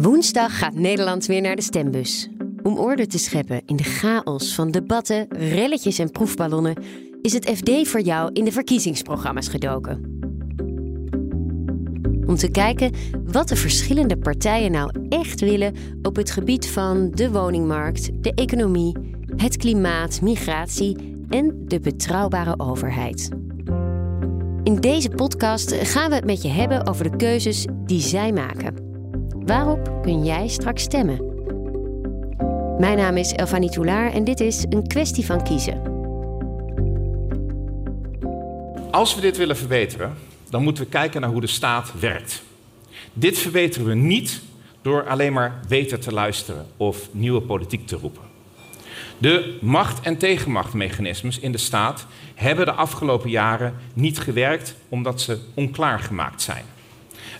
Woensdag gaat Nederland weer naar de stembus. Om orde te scheppen in de chaos van debatten, relletjes en proefballonnen is het FD voor jou in de verkiezingsprogramma's gedoken. Om te kijken wat de verschillende partijen nou echt willen op het gebied van de woningmarkt, de economie, het klimaat, migratie en de betrouwbare overheid. In deze podcast gaan we het met je hebben over de keuzes die zij maken. Waarop kun jij straks stemmen? Mijn naam is Elfanie Toulaar en dit is een kwestie van kiezen. Als we dit willen verbeteren, dan moeten we kijken naar hoe de staat werkt. Dit verbeteren we niet door alleen maar beter te luisteren of nieuwe politiek te roepen. De macht- en tegenmachtmechanismes in de staat hebben de afgelopen jaren niet gewerkt omdat ze onklaargemaakt zijn.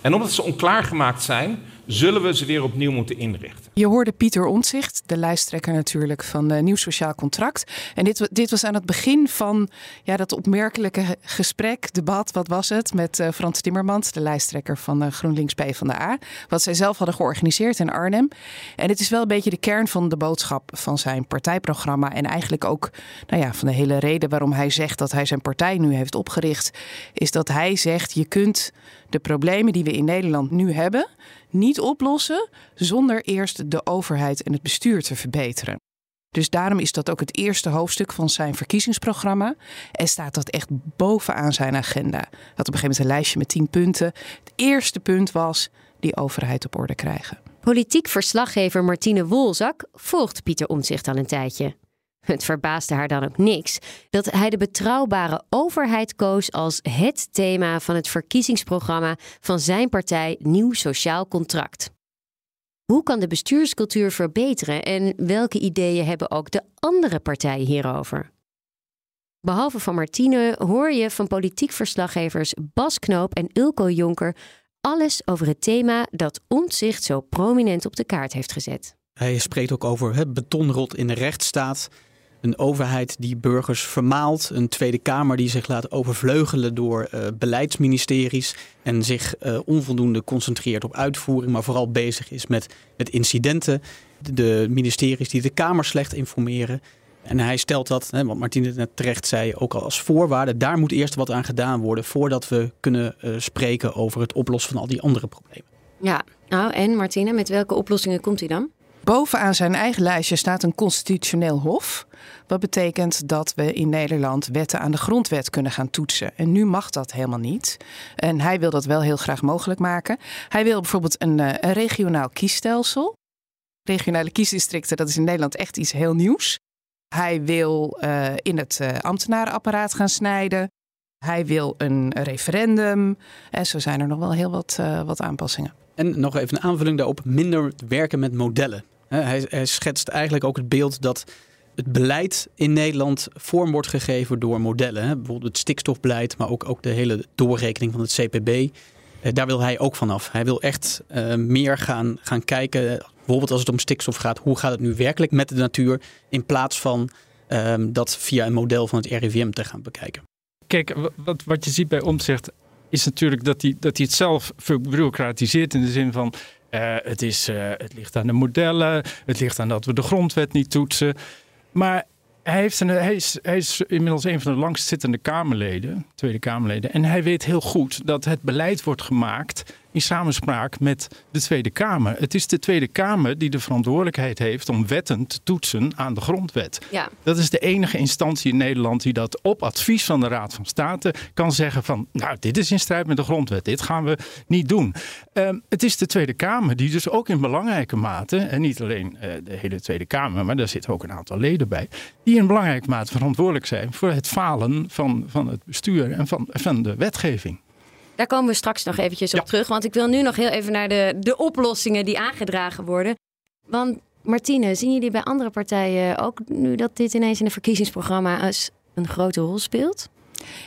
En omdat ze onklaargemaakt zijn, zullen we ze weer opnieuw moeten inrichten. Je hoorde Pieter Ontzicht, de lijsttrekker natuurlijk van Nieuw Sociaal Contract. En dit, dit was aan het begin van ja, dat opmerkelijke gesprek, debat, wat was het, met uh, Frans Timmermans, de lijsttrekker van uh, GroenLinks PvdA. Wat zij zelf hadden georganiseerd in Arnhem. En het is wel een beetje de kern van de boodschap van zijn partijprogramma. En eigenlijk ook nou ja, van de hele reden waarom hij zegt dat hij zijn partij nu heeft opgericht. Is dat hij zegt, je kunt de problemen die we in Nederland nu hebben niet oplossen zonder eerst de overheid en het bestuur te verbeteren. Dus daarom is dat ook het eerste hoofdstuk van zijn verkiezingsprogramma. En staat dat echt bovenaan zijn agenda. Had op een gegeven moment een lijstje met tien punten. Het eerste punt was die overheid op orde krijgen. Politiek verslaggever Martine Wolzak volgt Pieter Omtzigt al een tijdje. Het verbaasde haar dan ook niks dat hij de betrouwbare overheid koos als het thema van het verkiezingsprogramma van zijn partij Nieuw Sociaal Contract. Hoe kan de bestuurscultuur verbeteren en welke ideeën hebben ook de andere partijen hierover? Behalve van Martine hoor je van politiek verslaggevers Bas Knoop en Ilko Jonker alles over het thema dat Omtzigt zo prominent op de kaart heeft gezet. Hij spreekt ook over het betonrot in de rechtsstaat. Een overheid die burgers vermaalt. Een Tweede Kamer die zich laat overvleugelen door uh, beleidsministeries. En zich uh, onvoldoende concentreert op uitvoering, maar vooral bezig is met, met incidenten. De ministeries die de Kamer slecht informeren. En hij stelt dat, hè, wat Martine net terecht zei, ook al als voorwaarde. Daar moet eerst wat aan gedaan worden voordat we kunnen uh, spreken over het oplossen van al die andere problemen. Ja, nou en Martine, met welke oplossingen komt hij dan? Bovenaan zijn eigen lijstje staat een constitutioneel hof. Wat betekent dat we in Nederland wetten aan de grondwet kunnen gaan toetsen. En nu mag dat helemaal niet. En hij wil dat wel heel graag mogelijk maken. Hij wil bijvoorbeeld een, een regionaal kiesstelsel. Regionale kiesdistricten, dat is in Nederland echt iets heel nieuws. Hij wil uh, in het uh, ambtenarenapparaat gaan snijden. Hij wil een referendum. En zo zijn er nog wel heel wat, wat aanpassingen. En nog even een aanvulling daarop: minder werken met modellen. Hij, hij schetst eigenlijk ook het beeld dat het beleid in Nederland vorm wordt gegeven door modellen. Bijvoorbeeld het stikstofbeleid, maar ook, ook de hele doorrekening van het CPB. Daar wil hij ook vanaf. Hij wil echt uh, meer gaan, gaan kijken, bijvoorbeeld als het om stikstof gaat, hoe gaat het nu werkelijk met de natuur, in plaats van uh, dat via een model van het RIVM te gaan bekijken. Kijk, wat, wat je ziet bij Omtzigt is natuurlijk dat hij, dat hij het zelf bureaucratiseert in de zin van uh, het, is, uh, het ligt aan de modellen, het ligt aan dat we de grondwet niet toetsen. Maar hij, heeft een, hij, is, hij is inmiddels een van de langstzittende Kamerleden, Tweede Kamerleden. En hij weet heel goed dat het beleid wordt gemaakt in samenspraak met de Tweede Kamer. Het is de Tweede Kamer die de verantwoordelijkheid heeft om wetten te toetsen aan de grondwet. Ja. Dat is de enige instantie in Nederland die dat op advies van de Raad van State kan zeggen van, nou, dit is in strijd met de grondwet, dit gaan we niet doen. Um, het is de Tweede Kamer die dus ook in belangrijke mate, en niet alleen uh, de hele Tweede Kamer, maar daar zitten ook een aantal leden bij, die in belangrijke mate verantwoordelijk zijn voor het falen van, van het bestuur en van, van de wetgeving. Daar komen we straks nog eventjes op terug. Want ik wil nu nog heel even naar de, de oplossingen die aangedragen worden. Want Martine, zien jullie bij andere partijen ook nu dat dit ineens in de verkiezingsprogramma's een grote rol speelt?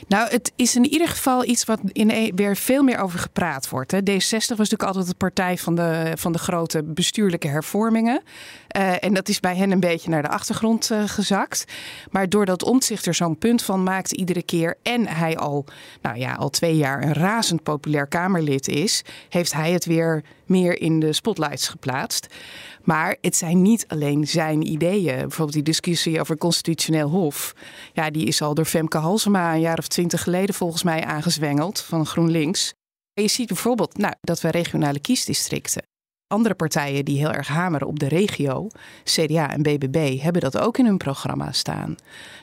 Nou, het is in ieder geval iets wat in e- weer veel meer over gepraat wordt. Hè. D66 was natuurlijk altijd de partij van de, van de grote bestuurlijke hervormingen. Uh, en dat is bij hen een beetje naar de achtergrond uh, gezakt. Maar doordat Omtzigt er zo'n punt van maakt iedere keer... en hij al, nou ja, al twee jaar een razend populair Kamerlid is... heeft hij het weer meer in de spotlights geplaatst. Maar het zijn niet alleen zijn ideeën. Bijvoorbeeld die discussie over constitutioneel hof. Ja, die is al door Femke Halsema een jaar of twintig geleden volgens mij aangezwengeld van GroenLinks. En je ziet bijvoorbeeld nou, dat we regionale kiesdistricten. Andere partijen die heel erg hameren op de regio, CDA en BBB, hebben dat ook in hun programma staan.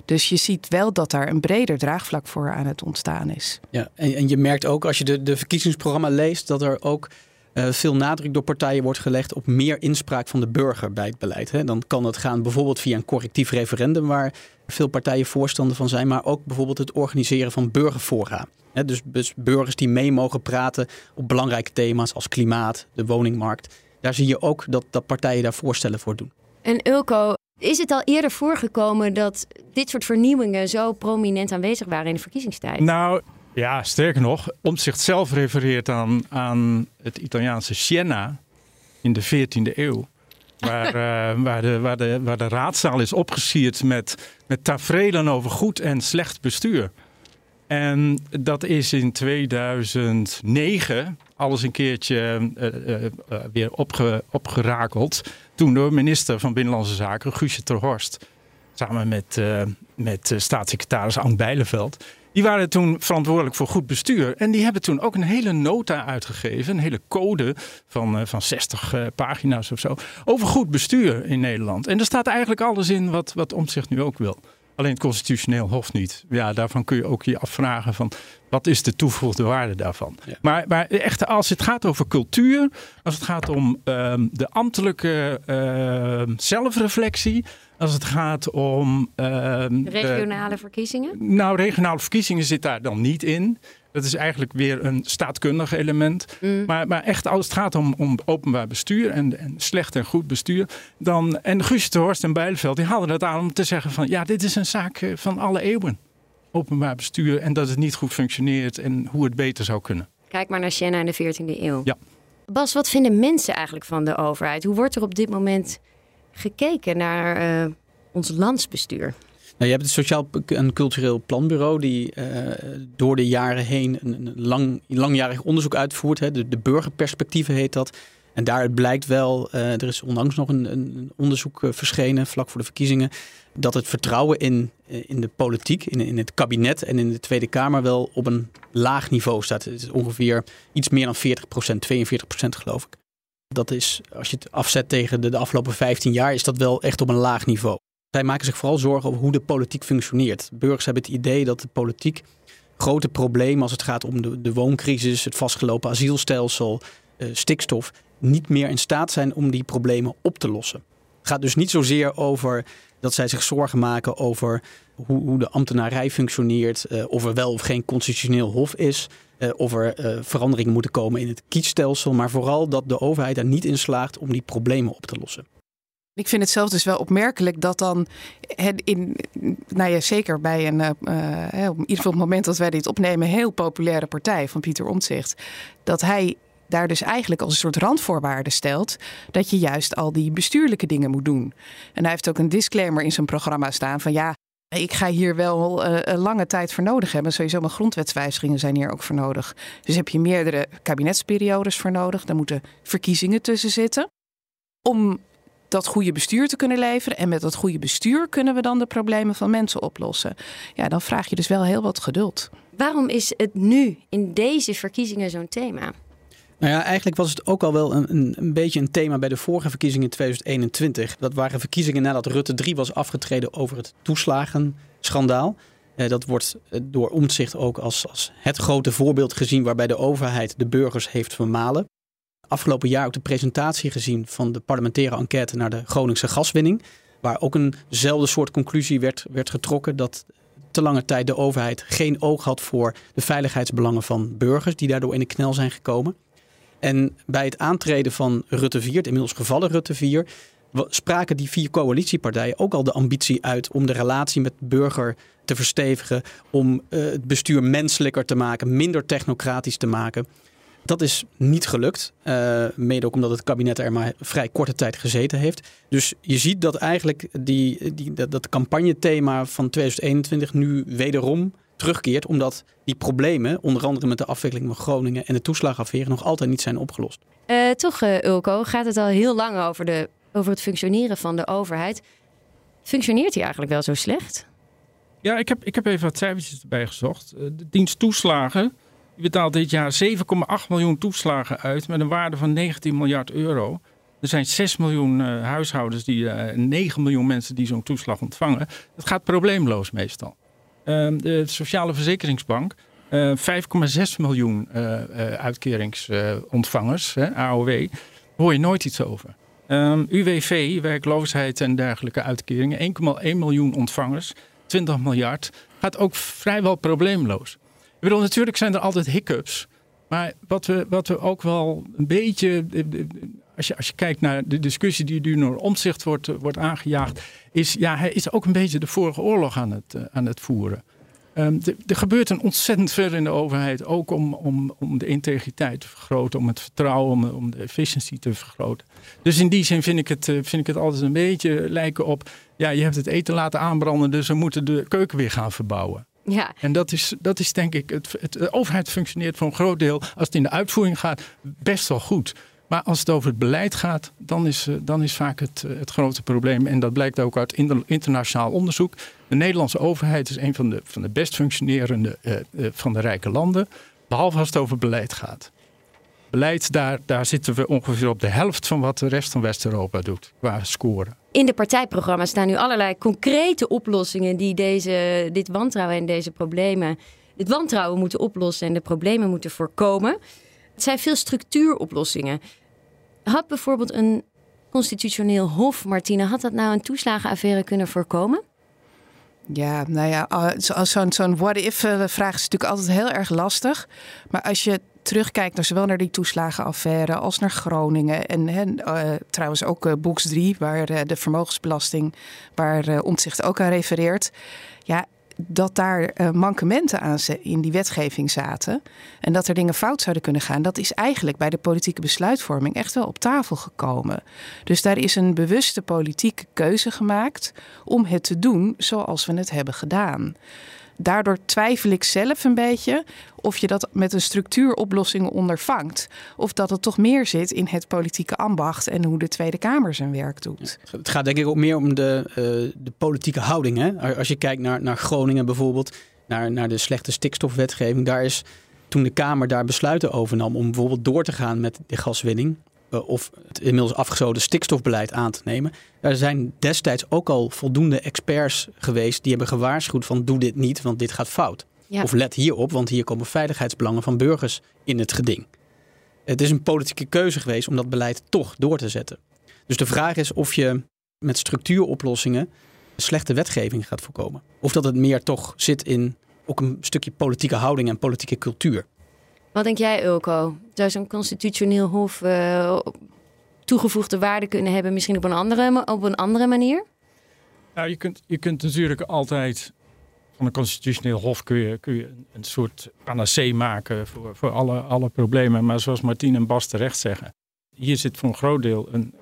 Dus je ziet wel dat daar een breder draagvlak voor aan het ontstaan is. Ja, en, en je merkt ook als je de, de verkiezingsprogramma leest dat er ook uh, veel nadruk door partijen wordt gelegd op meer inspraak van de burger bij het beleid. Hè. Dan kan het gaan bijvoorbeeld via een correctief referendum, waar veel partijen voorstander van zijn, maar ook bijvoorbeeld het organiseren van burgerfora. Hè, dus, dus burgers die mee mogen praten op belangrijke thema's als klimaat, de woningmarkt. Daar zie je ook dat, dat partijen daar voorstellen voor doen. En Ulko, is het al eerder voorgekomen dat dit soort vernieuwingen zo prominent aanwezig waren in de verkiezingstijd? Nou, ja, sterker nog, om zichzelf refereert aan, aan het Italiaanse Siena in de 14e eeuw. Waar, uh, waar, de, waar, de, waar de raadzaal is opgesierd met, met tafereelen over goed en slecht bestuur. En dat is in 2009 alles een keertje uh, uh, weer opge, opgerakeld. Toen door minister van Binnenlandse Zaken, Guusje Terhorst. Samen met, met staatssecretaris Ank Bijleveld. Die waren toen verantwoordelijk voor goed bestuur. En die hebben toen ook een hele nota uitgegeven. Een hele code van, uh, van 60 uh, pagina's of zo. Over goed bestuur in Nederland. En er staat eigenlijk alles in wat, wat Omtzigt nu ook wil. Alleen het constitutioneel hof niet. Ja, daarvan kun je ook je afvragen van wat is de toegevoegde waarde daarvan. Ja. Maar, maar echt als het gaat over cultuur, als het gaat om um, de ambtelijke uh, zelfreflectie, als het gaat om. Uh, regionale verkiezingen? Nou, regionale verkiezingen zit daar dan niet in. Dat is eigenlijk weer een staatkundig element. Mm. Maar, maar echt als het gaat om, om openbaar bestuur en, en slecht en goed bestuur. Dan, en Guusje de Horst en Bijleveld die hadden het aan om te zeggen van ja, dit is een zaak eh, van alle eeuwen. Openbaar bestuur en dat het niet goed functioneert en hoe het beter zou kunnen. Kijk maar naar Siena in de 14e eeuw. Ja. Bas, wat vinden mensen eigenlijk van de overheid? Hoe wordt er op dit moment gekeken naar uh, ons landsbestuur? Nou, je hebt het Sociaal en Cultureel Planbureau, die uh, door de jaren heen een, lang, langjarig onderzoek uitvoert. Hè. De, burgerperspectieven heet dat. En daaruit blijkt wel, uh, er is onlangs nog een, een onderzoek verschenen, vlak voor de verkiezingen, dat het vertrouwen in, in de politiek, in, in het kabinet en in de Tweede Kamer wel op een laag niveau staat. Het is ongeveer iets meer dan 40 procent, 42 procent geloof ik. Dat is, als je het afzet tegen de, de afgelopen 15 jaar, is dat wel echt op een laag niveau. Zij maken zich vooral zorgen over hoe de politiek functioneert. Burgers hebben het idee dat de politiek grote problemen als het gaat om de, de wooncrisis, het vastgelopen asielstelsel, uh, stikstof, niet meer in staat zijn om die problemen op te lossen. Het gaat dus niet zozeer over dat zij zich zorgen maken over hoe, hoe de ambtenarij functioneert, uh, of er wel of geen constitutioneel hof is, uh, of er veranderingen moeten komen in het kiesstelsel, maar vooral dat de overheid er niet in slaagt om die problemen op te lossen. Ik vind het zelf dus wel opmerkelijk dat dan in, nou ja, zeker bij een, uh, in ieder op het moment dat wij dit opnemen, heel populaire partij van Pieter Omtzigt, dat hij daar dus eigenlijk als een soort randvoorwaarde stelt dat je juist al die bestuurlijke dingen moet doen. En hij heeft ook een disclaimer in zijn programma staan van ja, ik ga hier wel uh, een lange tijd voor nodig hebben. Sowieso mijn grondwetswijzigingen zijn hier ook voor nodig. Dus heb je meerdere kabinetsperiodes voor nodig. Daar moeten verkiezingen tussen zitten. Om dat goede bestuur te kunnen leveren. En met dat goede bestuur kunnen we dan de problemen van mensen oplossen. Ja, dan vraag je dus wel heel wat geduld. Waarom is het nu in deze verkiezingen zo'n thema? Nou ja, eigenlijk was het ook al wel een, een, een, beetje een thema bij de vorige verkiezingen in 2021. Dat waren verkiezingen nadat Rutte 3 was afgetreden over het toeslagenschandaal. Eh, dat wordt eh, door omzicht ook als, als het grote voorbeeld gezien waarbij de overheid de burgers heeft vermalen afgelopen jaar ook de presentatie gezien van de parlementaire enquête naar de Groningse gaswinning. Waar ook eenzelfde soort conclusie werd, werd getrokken dat te lange tijd de overheid geen oog had voor de veiligheidsbelangen van burgers die daardoor in de knel zijn gekomen. En bij het aantreden van Rutte 4, het inmiddels gevallen Rutte 4, spraken die vier coalitiepartijen ook al de ambitie uit om de relatie met burger te verstevigen, om uh, het bestuur menselijker te maken, minder technocratisch te maken. Dat is niet gelukt, uh, mede ook omdat het kabinet er maar vrij korte tijd gezeten heeft. Dus je ziet dat eigenlijk die, die, dat, dat campagnethema van 2021 nu wederom terugkeert, omdat die problemen, onder andere met de afwikkeling van Groningen en de toeslagaffaire, nog altijd niet zijn opgelost. Uh, toch, uh, Ulko, gaat het al heel lang over, de, over het functioneren van de overheid. Functioneert die eigenlijk wel zo slecht? Ja, ik heb, ik heb even wat cijfertjes erbij gezocht. De dienst toeslagen die betaalt dit jaar 7,8 miljoen toeslagen uit met een waarde van 19 miljard euro. Er zijn 6 miljoen uh, huishoudens, die, uh, 9 miljoen mensen die zo'n toeslag ontvangen. Dat gaat probleemloos meestal. Uh, de Sociale Verzekeringsbank, 5,6 miljoen uitkeringsontvangers, AOW, hoor je nooit iets over. Um, UWV, werkloosheid en dergelijke uitkeringen, 1,1 miljoen ontvangers, 20 miljard, gaat ook vrijwel probleemloos. Bedoel, natuurlijk zijn er altijd hiccups. Maar wat we, wat we ook wel een beetje. Als je, als je kijkt naar de discussie die nu door omzicht wordt, wordt aangejaagd. Is ja, hij is ook een beetje de vorige oorlog aan het, aan het voeren. Um, er gebeurt een ontzettend veel in de overheid. Ook om, om, om de integriteit te vergroten, om het vertrouwen, om, om de efficiëntie te vergroten. Dus in die zin vind ik, het, vind ik het altijd een beetje lijken op. Ja, je hebt het eten laten aanbranden, dus we moeten de keuken weer gaan verbouwen. Ja. En dat is, dat is denk ik, het, het, de overheid functioneert voor een groot deel, als het in de uitvoering gaat, best wel goed. Maar als het over het beleid gaat, dan is, eh, dan is vaak het, eh, het grote probleem. En dat blijkt ook uit internationaal onderzoek. De Nederlandse overheid is een van de, van de best functionerende uh, van de rijke landen. Behalve als het over beleid gaat. Beleid, daar, daar zitten we ongeveer op de helft van wat de rest van West-Europa doet qua scoren. In de partijprogramma staan nu allerlei concrete oplossingen die deze, dit wantrouwen en deze problemen, dit wantrouwen moeten oplossen en de problemen moeten voorkomen. Het zijn veel structuuroplossingen. Had bijvoorbeeld een constitutioneel hof, Martine, had dat nou een toeslagenaffaire kunnen voorkomen? Ja, nou ja, zo'n zo'n what-if-vraag is natuurlijk altijd heel erg lastig. Maar als je terugkijkt naar zowel naar die toeslagenaffaire als naar Groningen. En, uh, trouwens ook uh, Boeks 3, waar uh, de vermogensbelasting, waar Omtzigt ook aan refereert. Ja, dat daar mankementen aan in die wetgeving zaten. En dat er dingen fout zouden kunnen gaan. Dat is eigenlijk bij de politieke besluitvorming echt wel op tafel gekomen. Dus daar is een bewuste politieke keuze gemaakt om het te doen zoals we het hebben gedaan. Daardoor twijfel ik zelf een beetje of je dat met een structuuroplossing ondervangt. Of dat het toch meer zit in het politieke ambacht en hoe de Tweede Kamer zijn werk doet. Het gaat denk ik ook meer om de, uh, de politieke houding. Hè? Als je kijkt naar, naar Groningen bijvoorbeeld, naar, naar de slechte stikstofwetgeving, daar is toen de Kamer daar besluiten over nam om bijvoorbeeld door te gaan met de gaswinning, eh, of het inmiddels afgesloten stikstofbeleid aan te nemen. Er zijn destijds ook al voldoende experts geweest die hebben gewaarschuwd van doe dit niet, want dit gaat fout. Of let hierop, want hier komen veiligheidsbelangen van burgers in het geding. Het is een politieke keuze geweest om dat beleid toch door te zetten. Dus de vraag is of je met structuuroplossingen slechte wetgeving gaat voorkomen. Of dat het meer toch zit in ook een stukje politieke houding en politieke cultuur. Wat denk jij, Ulko? Zou zo'n constitutioneel hof uh, toegevoegde waarde kunnen hebben, misschien op een andere, op een andere manier? Nou, je kunt, je kunt natuurlijk altijd van een constitutioneel hof kun je, kun je een soort panacee maken voor, voor alle, alle problemen. Maar zoals Martien en Bas terecht zeggen, hier zit voor een groot deel een,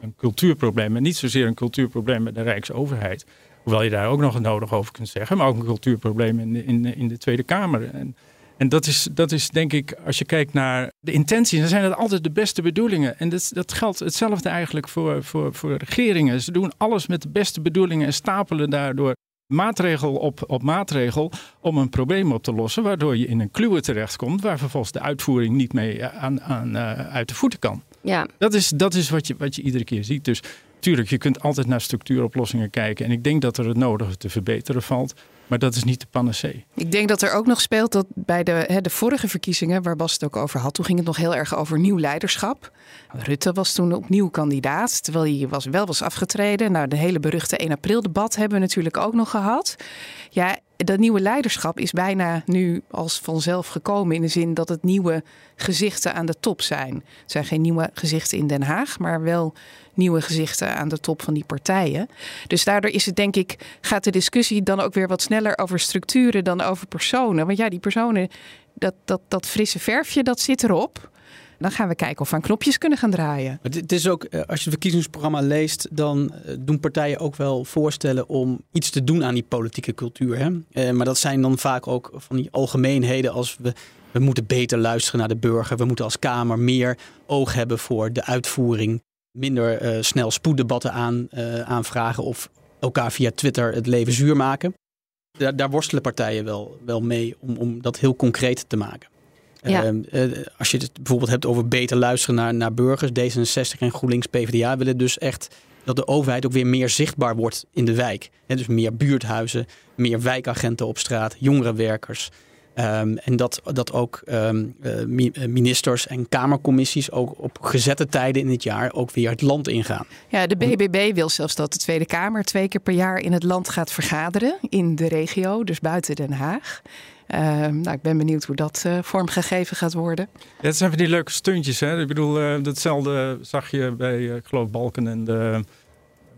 een, cultuurprobleem. En niet zozeer een cultuurprobleem met de Rijksoverheid. Hoewel je daar ook nog nodig over kunt zeggen. Maar ook een cultuurprobleem in, in, in de Tweede Kamer. En, en dat is, dat is denk ik, als je kijkt naar de intenties, dan zijn dat altijd de beste bedoelingen. En dat, dat geldt hetzelfde eigenlijk voor, voor, voor regeringen. Ze doen alles met de beste bedoelingen en stapelen daardoor maatregel op, op maatregel om een probleem op te lossen, waardoor je in een kluwe terechtkomt waar vervolgens de uitvoering niet mee aan, aan, uh, uit de voeten kan. Ja. Dat is, dat is wat, je, wat je iedere keer ziet. Dus tuurlijk, je kunt altijd naar structuuroplossingen kijken. En ik denk dat er het nodige te verbeteren valt. Maar dat is niet de panacee. Ik denk dat er ook nog speelt dat bij de, hè, de vorige verkiezingen, waar Bas het ook over had, toen ging het nog heel erg over nieuw leiderschap. Rutte was toen opnieuw kandidaat, terwijl hij was, wel was afgetreden. Nou, de hele beruchte 1 april debat hebben we natuurlijk ook nog gehad. Ja, dat nieuwe leiderschap is bijna nu als vanzelf gekomen. In de zin dat het nieuwe gezichten aan de top zijn. Het zijn geen nieuwe gezichten in Den Haag, maar wel nieuwe gezichten aan de top van die partijen. Dus daardoor is het denk ik, gaat de discussie dan ook weer wat sneller over structuren dan over personen. Want ja, die personen, dat, dat, dat frisse verfje, dat zit erop. Dan gaan we kijken of we aan knopjes kunnen gaan draaien. Het is ook, eh, als je het verkiezingsprogramma leest, dan eh, doen partijen ook wel voorstellen om iets te doen aan die politieke cultuur. Hè? Eh, maar dat zijn dan vaak ook van die algemeenheden als we, we moeten beter luisteren naar de burger. We moeten als Kamer meer oog hebben voor de uitvoering. Minder snel spoeddebatten aan, aanvragen of elkaar via Twitter het leven zuur maken. Daar, daar worstelen partijen wel, wel mee om, om dat heel concreet te maken. Ja. Ehm, eh, als je het bijvoorbeeld hebt over beter luisteren naar, naar burgers, D66 en GroenLinks PvdA willen dus echt dat de overheid ook weer meer zichtbaar wordt in de wijk. dus meer buurthuizen, meer wijkagenten op straat, jongerenwerkers. Um, en dat, dat ook ehm, eh, eh, ministers en kamercommissies ook op gezette tijden in het jaar ook weer het land ingaan. Ja, de BBB wil zelfs dat de Tweede Kamer twee keer per jaar in het land gaat vergaderen in de regio, dus buiten Den Haag. Ehm, nou, ik ben benieuwd hoe dat uh, vormgegeven gaat worden. Ja, het zijn van die leuke stuntjes. Hè? Ik bedoel, uh, datzelfde zag je bij, uh, ik geloof, Balken en de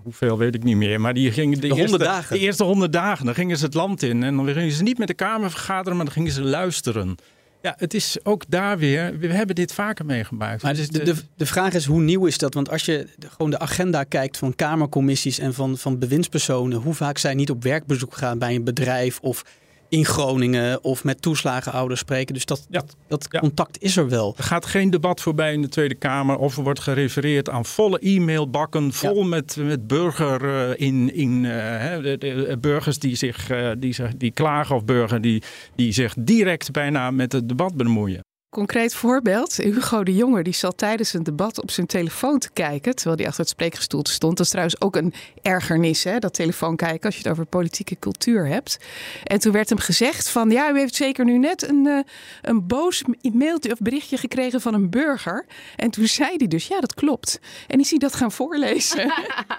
hoeveel weet ik niet meer. Maar die gingen de, eerste, dagen. de eerste honderd dagen, dan gingen ze het land in. En dan gingen ze niet met de Kamer vergaderen, maar dan gingen ze luisteren. Ja, het is ook daar weer. We hebben dit vaker meegemaakt. Maar dus de, de, de vraag is hoe nieuw is dat? Want als je gewoon de agenda kijkt van Kamercommissies en van, van bewindspersonen, hoe vaak zij niet op werkbezoek gaan bij een bedrijf of in Groningen of met toeslagenouders spreken. Dus dat, ja. dat, contact is er wel. Er gaat geen debat voorbij in de Tweede Kamer of er wordt gerefereerd aan volle e-mailbakken, vol met, met burger uh, in, in uh, de, de, burgers die zich uh, die, die klagen of burger die, die zich direct bijna met het debat bemoeien. Concreet voorbeeld. Hugo de Jonge die zat tijdens een debat op zijn telefoon te kijken. Terwijl hij achter het spreekgestoelte stond. Dat is trouwens ook een ergernis, hè, dat telefoon kijken. Als je het over politieke cultuur hebt. En toen werd hem gezegd van... Ja, u heeft zeker nu net een, uh, een boos mailtje of berichtje gekregen van een burger. En toen zei hij dus, ja, dat klopt. En is hij dat gaan voorlezen.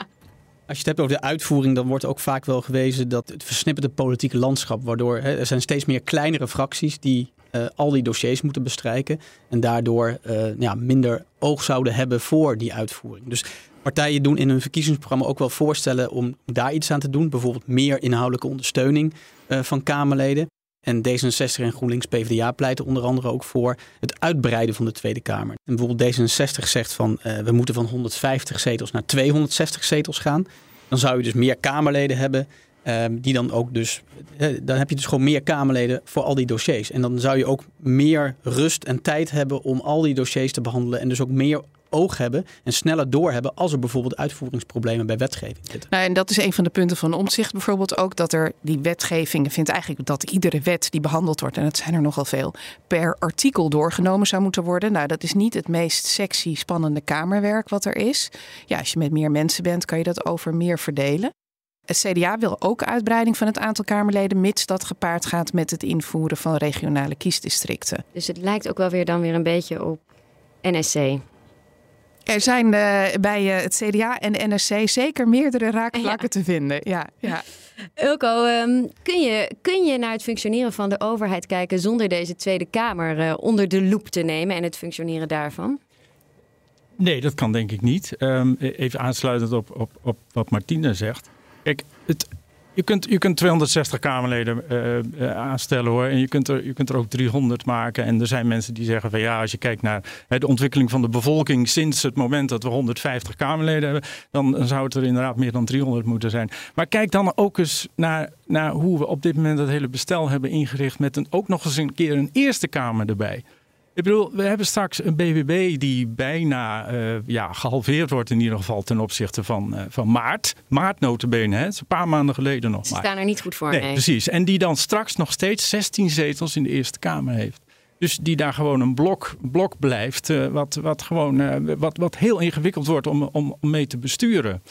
Als je het hebt over de uitvoering, dan wordt ook vaak wel gewezen dat het versnipperde politieke landschap, waardoor hè, er zijn steeds meer kleinere fracties die uh, al die dossiers moeten bestrijken. En daardoor uh, ja, minder oog zouden hebben voor die uitvoering. Dus partijen doen in hun verkiezingsprogramma ook wel voorstellen om daar iets aan te doen. Bijvoorbeeld meer inhoudelijke ondersteuning uh, van Kamerleden. En D66 en GroenLinks PvdA pleiten onder andere ook voor het uitbreiden van de Tweede Kamer. En bijvoorbeeld D66 zegt van we moeten van 150 zetels naar 260 zetels gaan. Dan zou je dus meer Kamerleden hebben Um, die dan ook dus, dan heb je dus gewoon meer Kamerleden voor al die dossiers. En dan zou je ook meer rust en tijd hebben om al die dossiers te behandelen. En dus ook meer oog hebben en sneller doorhebben als er bijvoorbeeld uitvoeringsproblemen bij wetgeving zitten. Nou, en dat is een van de punten van omzicht bijvoorbeeld ook, dat er die wetgeving vindt eigenlijk dat iedere wet die behandeld wordt, en dat zijn er nogal veel, per artikel doorgenomen zou moeten worden. Nou, dat is niet het meest sexy, spannende kamerwerk wat er is. Ja, als je met meer mensen bent, kan je dat over meer verdelen. Het CDA wil ook uitbreiding van het aantal Kamerleden, mits dat gepaard gaat met het invoeren van regionale kiesdistricten. Dus het lijkt ook wel weer dan weer een beetje op NSC. Er zijn uh, bij uh, het CDA en de NSC zeker meerdere raakvlakken te vinden. Ja, ja. Ilko, um, kun, je, kun je naar het functioneren van de overheid kijken zonder deze Tweede Kamer uh, onder de loep te nemen en het functioneren daarvan? Nee, dat kan denk ik niet. Um, even aansluitend op, op, op wat Martine zegt. Kijk, je, kunt, je kunt 260 Kamerleden uh, aanstellen hoor. En je kunt, er, je kunt er ook 300 maken. En er zijn mensen die zeggen van ja, als je kijkt naar de ontwikkeling van de bevolking sinds het moment dat we 150 Kamerleden hebben, dan, dan zou het er inderdaad meer dan 300 moeten zijn. Maar kijk dan ook eens naar, naar hoe we op dit moment het hele bestel hebben ingericht met een, ook nog eens een keer een Eerste Kamer erbij. Ik bedoel, we hebben straks een BBB die bijna uh, ja, gehalveerd wordt in ieder geval ten opzichte van, uh, van maart. Maart notabene, hè? Het is een paar maanden geleden nog Ze staan er niet goed voor. Nee, precies. En die dan straks nog steeds 16 zetels in de Eerste Kamer heeft. Dus die daar gewoon een blok, blok blijft, uh, wat, wat, gewoon, wat, wat heel ingewikkeld wordt om, om, om mee te besturen.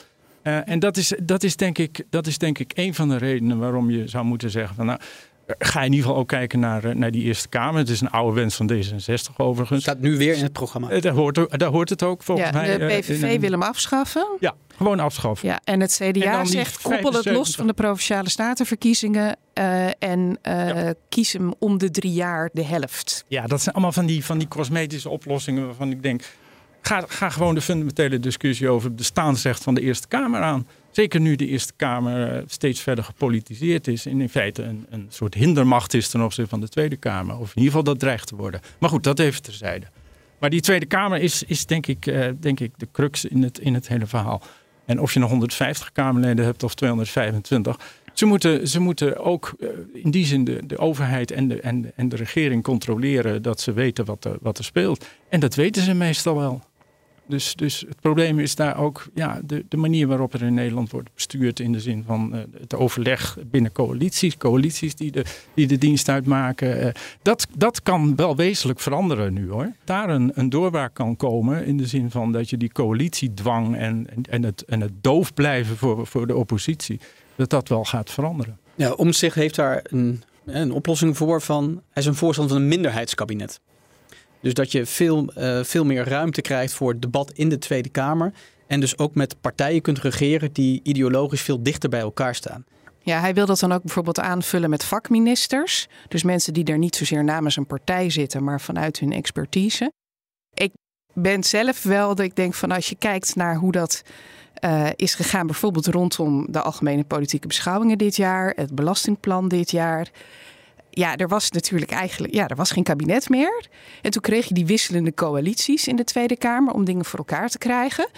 En dat is, dat, is denk ik, dat is denk ik een van de redenen waarom je zou moeten zeggen van nou, ga in ieder geval ook kijken naar, naar die Eerste Kamer. Het is een oude wens van D66 overigens. Staat nu weer in het programma. daar, hoort, daar hoort het ook volgens ja, mij. De PVV wil hem afschaffen. Ja, gewoon afschaffen. Ja, en het CDA zegt koppel het los van de Provinciale Statenverkiezingen uh, en uh, ja. kies hem om de drie jaar de helft. Ja, dat zijn allemaal van die, van die cosmetische oplossingen waarvan ik denk... Ga, ga gewoon de fundamentele discussie over het bestaansrecht van de Eerste Kamer aan. Zeker nu de Eerste Kamer steeds verder gepolitiseerd is. En in feite een, een soort hindermacht is ten opzichte van de Tweede Kamer. Of in ieder geval dat dreigt te worden. Maar goed, dat even terzijde. Maar die Tweede Kamer is, is denk, ik, uh, denk ik de crux in het, in het hele verhaal. En of je nog 150 Kamerleden hebt of 225. Ze moeten, ze moeten ook uh, in die zin de, de overheid en de, en, en de regering controleren dat ze weten wat er, wat er speelt. En dat weten ze meestal wel. Dus, dus het probleem is daar ook ja, de, de manier waarop er in Nederland wordt bestuurd. In de zin van uh, het overleg binnen coalities. Coalities die de, die de dienst uitmaken. Uh, dat, dat kan wel wezenlijk veranderen nu hoor. Daar een, een doorbraak kan komen. In de zin van dat je die coalitiedwang en, en, en, het, en het doof blijven voor, voor de oppositie. Dat dat wel gaat veranderen. Ja, Omtzigt heeft daar een, een oplossing voor. Van, hij is een voorstander van een minderheidskabinet. Dus dat je veel, uh, veel meer ruimte krijgt voor debat in de Tweede Kamer. En dus ook met partijen kunt regeren die ideologisch veel dichter bij elkaar staan. Ja, hij wil dat dan ook bijvoorbeeld aanvullen met vakministers. Dus mensen die er niet zozeer namens een partij zitten, maar vanuit hun expertise. Ik ben zelf wel dat ik denk van als je kijkt naar hoe dat uh, is gegaan, bijvoorbeeld rondom de algemene politieke beschouwingen dit jaar, het belastingplan dit jaar ja, er was natuurlijk eigenlijk ja, er was geen kabinet meer. En toen kreeg je die wisselende coalities in de Tweede Kamer om dingen voor elkaar te krijgen.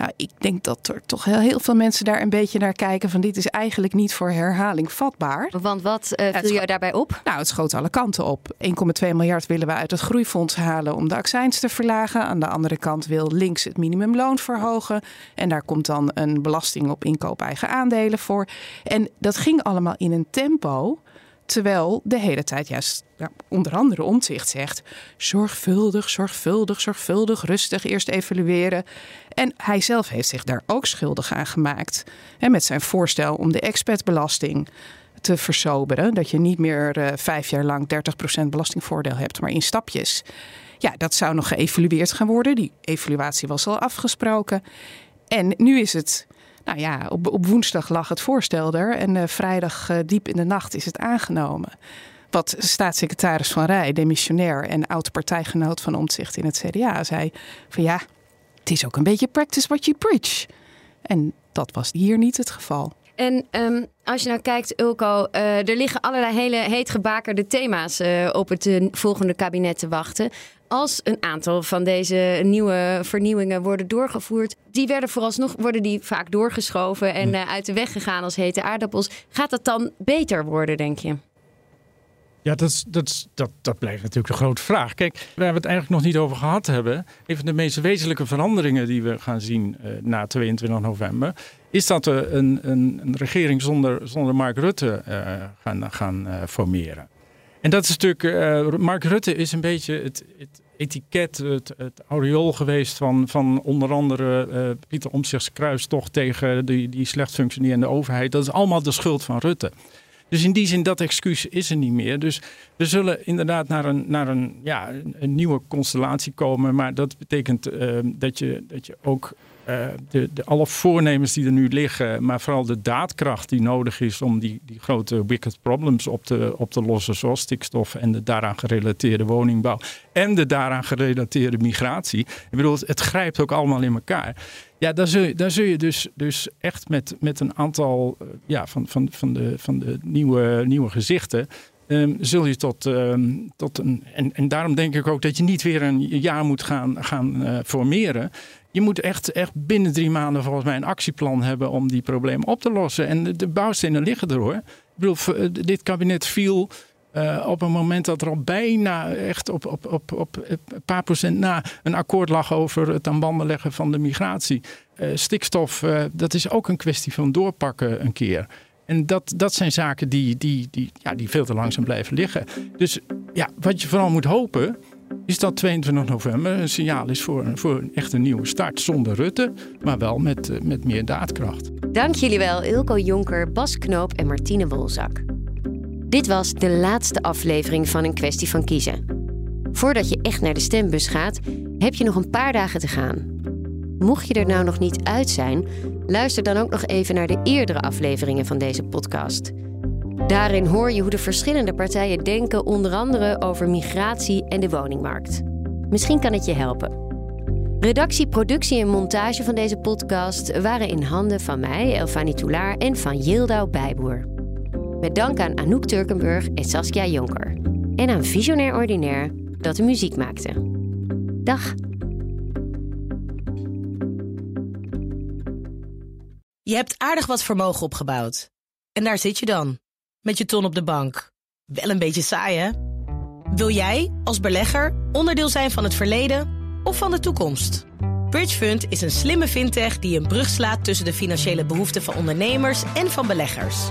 Nou, ik denk dat er toch heel, heel veel mensen daar een beetje naar kijken van dit is eigenlijk niet voor herhaling vatbaar. Want wat uh, viel jou daarbij op? Nou, het schoot alle kanten op. 1,2 miljard willen we uit het groeifonds halen om de accijns te verlagen. Aan de andere kant wil links het minimumloon verhogen. En daar komt dan een belasting op inkoop eigen aandelen voor. En dat ging allemaal in een tempo Terwijl de hele tijd juist onder andere omzicht zegt: zorgvuldig, zorgvuldig, zorgvuldig, rustig eerst evalueren. En hij zelf heeft zich daar ook schuldig aan gemaakt. En met zijn voorstel om de expertbelasting te versoberen. Dat je niet meer uh, vijf jaar lang 30% belastingvoordeel hebt, maar in stapjes. Ja, dat zou nog geëvalueerd gaan worden. Die evaluatie was al afgesproken. En nu is het nou ja, op, op woensdag lag het voorstel er en uh, vrijdag uh, diep in de nacht is het aangenomen. Wat staatssecretaris Van Rij, demissionair en oud-partijgenoot van Omtzigt in het CDA, zei van ja, het is ook een beetje practice what you preach. En dat was hier niet het geval. En um, als je nou kijkt, Ulko, uh, er liggen allerlei hele heet gebakerde thema's uh, op het uh, volgende kabinet te wachten. Als een aantal van deze nieuwe vernieuwingen worden doorgevoerd, die werden vooralsnog worden die vaak doorgeschoven en uit de weg gegaan als hete aardappels. Gaat dat dan beter worden, denk je? Ja, dat, dat, dat, dat blijft natuurlijk de grote vraag. Kijk, waar we het eigenlijk nog niet over gehad hebben. Een van de meest wezenlijke veranderingen die we gaan zien uh, na 22 november. Is dat we een, een, een regering zonder, zonder Mark Rutte uh, gaan, gaan uh, formeren. En dat is natuurlijk. Mark Rutte is een beetje het, het etiket, het, het aureool geweest van, van onder andere Pieter Omtzigt's kruistocht tegen die, die slecht functionerende overheid. Dat is allemaal de schuld van Rutte. Dus in die zin, dat excuus is er niet meer. Dus we zullen inderdaad naar een, naar een, ja, een nieuwe constellatie komen. Maar dat betekent uh, dat, je, dat je ook uh, de, de, alle voornemens die er nu liggen, maar vooral de daadkracht die nodig is om die, die grote wicked problems op te, op te lossen, zoals stikstof en de daaraan gerelateerde woningbouw en de daaraan gerelateerde migratie. Ik bedoel, het grijpt ook allemaal in elkaar. Ja, daar zul je, daar zul je dus, dus echt met, met een aantal ja, van, van, van, de, van de nieuwe, nieuwe gezichten. Um, zul je tot, um, tot een. En, en daarom denk ik ook dat je niet weer een jaar moet gaan, gaan uh, formeren. Je moet echt, echt binnen drie maanden volgens mij een actieplan hebben om die problemen op te lossen. En de, de bouwstenen liggen er hoor. Ik bedoel, dit kabinet viel uh, op een moment dat er al bijna echt op, op, op, op een paar procent na een akkoord lag over het aan banden leggen van de migratie. Uh, stikstof, uh, dat is ook een kwestie van doorpakken een keer. En dat, dat zijn zaken die, die, die, ja, die veel te langzaam blijven liggen. Dus ja, wat je vooral moet hopen, is dat 22 november een signaal is voor, voor echt een nieuwe start. Zonder Rutte, maar wel met, met meer daadkracht. Dank jullie wel, Ilko Jonker, Bas Knoop en Martine Wolzak. Dit was de laatste aflevering van Een kwestie van kiezen. Voordat je echt naar de stembus gaat, heb je nog een paar dagen te gaan. Mocht je er nou nog niet uit zijn, luister dan ook nog even naar de eerdere afleveringen van deze podcast. Daarin hoor je hoe de verschillende partijen denken, onder andere over migratie en de woningmarkt. Misschien kan het je helpen. Redactie, productie en montage van deze podcast waren in handen van mij, Elfanie Toulaar, en van Yildau Bijboer. Met dank aan Anouk Turkenburg en Saskia Jonker. En aan Visionair Ordinaire dat de muziek maakte. Dag! Je hebt aardig wat vermogen opgebouwd. En daar zit je dan, met je ton op de bank. Wel een beetje saai, hè? Wil jij, als belegger, onderdeel zijn van het verleden of van de toekomst? Bridgefund is een slimme fintech die een brug slaat tussen de financiële behoeften van ondernemers en van beleggers.